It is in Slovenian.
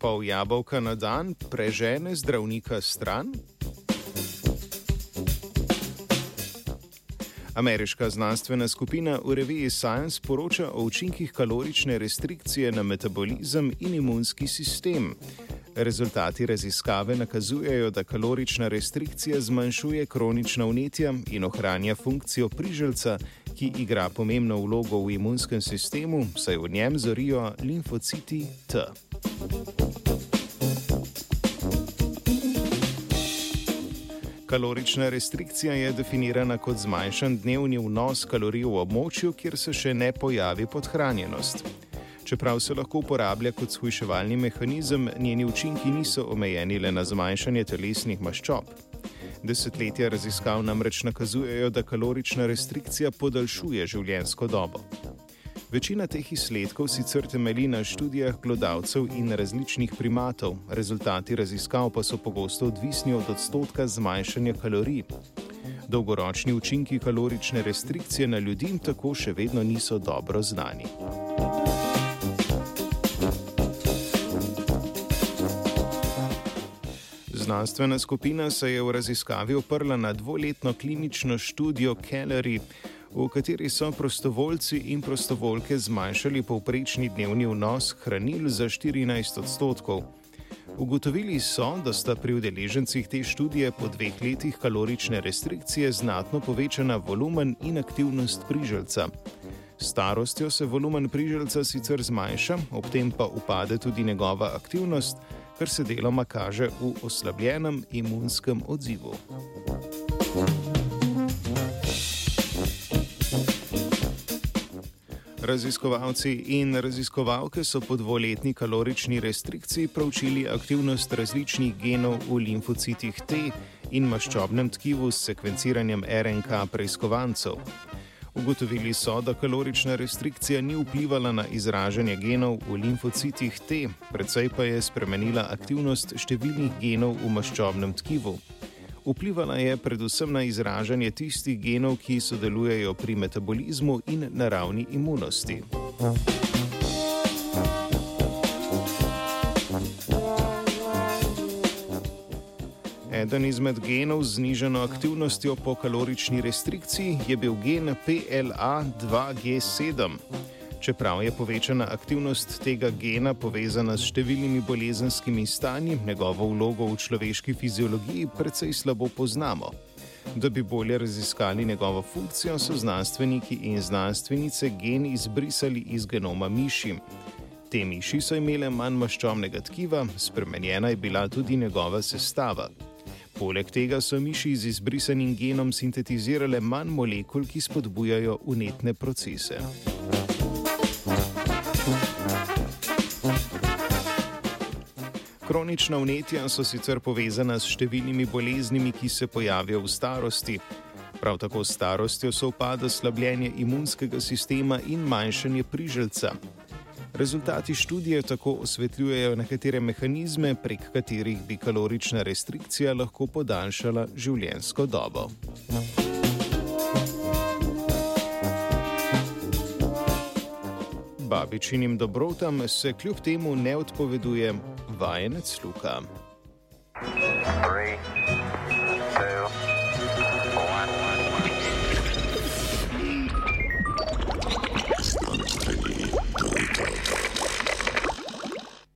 pol jabolka na dan prežene zdravnika stran? Ameriška znanstvena skupina v reviji Science poroča o učinkih kalorične restrikcije na metabolizem in imunski sistem. Rezultati raziskave nakazujejo, da kalorična restrikcija zmanjšuje kronična vnetja in ohranja funkcijo priželca, ki igra pomembno vlogo v imunskem sistemu, saj v njem zorijo limfociti T. Kalorična restrikcija je definirana kot zmanjšan dnevni vnos kalorij v območju, kjer se še ne pojavi podhranjenost. Čeprav se lahko uporablja kot shujševalni mehanizem, njeni učinki niso omejeni le na zmanjšanje telesnih maščob. Desetletja raziskav namreč nakazujejo, da kalorična restrikcija podaljšuje življenjsko dobo. Večina teh izsledkov sicer temelji na študijah glodavcev in različnih primatov, rezultati raziskav pa so pogosto odvisni od odstotka zmanjšanja kalorij. Dolgoročni učinki kalorične restrikcije na ljudi tako še vedno niso dobro znani. Znanstvena skupina se je v raziskavi oprla na dvoletno klinično študijo Calorie v kateri so prostovoljci in prostovoljke zmanjšali povprečni dnevni vnos hranil za 14 odstotkov. Ugotovili so, da sta pri udeležencih te študije po dveh letih kalorične restrikcije znatno povečana volumen in aktivnost priželca. Starostjo se volumen priželca sicer zmanjša, ob tem pa upade tudi njegova aktivnost, kar se deloma kaže v oslabljenem imunskem odzivu. Raziskovalci in raziskovalke so po dvoletni kalorični restrikciji proučili aktivnost različnih genov v limfocitih T in maščobnem tkivu s sekvenciranjem RNK preiskovancev. Ugotovili so, da kalorična restrikcija ni vplivala na izražanje genov v limfocitih T, predvsej pa je spremenila aktivnost številnih genov v maščobnem tkivu. Vplivala je predvsem na izražanje tistih genov, ki sodelujejo pri metabolizmu in naravni imunosti. Eden izmed genov z znižano aktivnostjo po kalorični restrikciji je bil gen PLA2G7. Čeprav je povečana aktivnost tega gena povezana s številnimi bolezenskimi stanji, njegovo vlogo v človeški fiziologiji precej slabo poznamo. Da bi bolje raziskali njegovo funkcijo, so znanstveniki in znanstvenice gen izbrisali iz genoma miši. Te miši so imele manj maščobnega tkiva, spremenjena je bila tudi njegova sestava. Poleg tega so miši z izbrisanim genom sintetizirale manj molekul, ki spodbujajo unetne procese. Kronična vnetja so sicer povezana s številnimi boleznimi, ki se pojavijo v starosti. Prav tako s starostjo se upada slabljenje imunskega sistema in manjšanje priželca. Rezultati študije tako osvetljujejo nekatere mehanizme, prek katerih bi kalorična restrikcija lahko podaljšala življenjsko dobo. Babičinim dobrotam se kljub temu ne odpoveduje vajenec Luka. Three.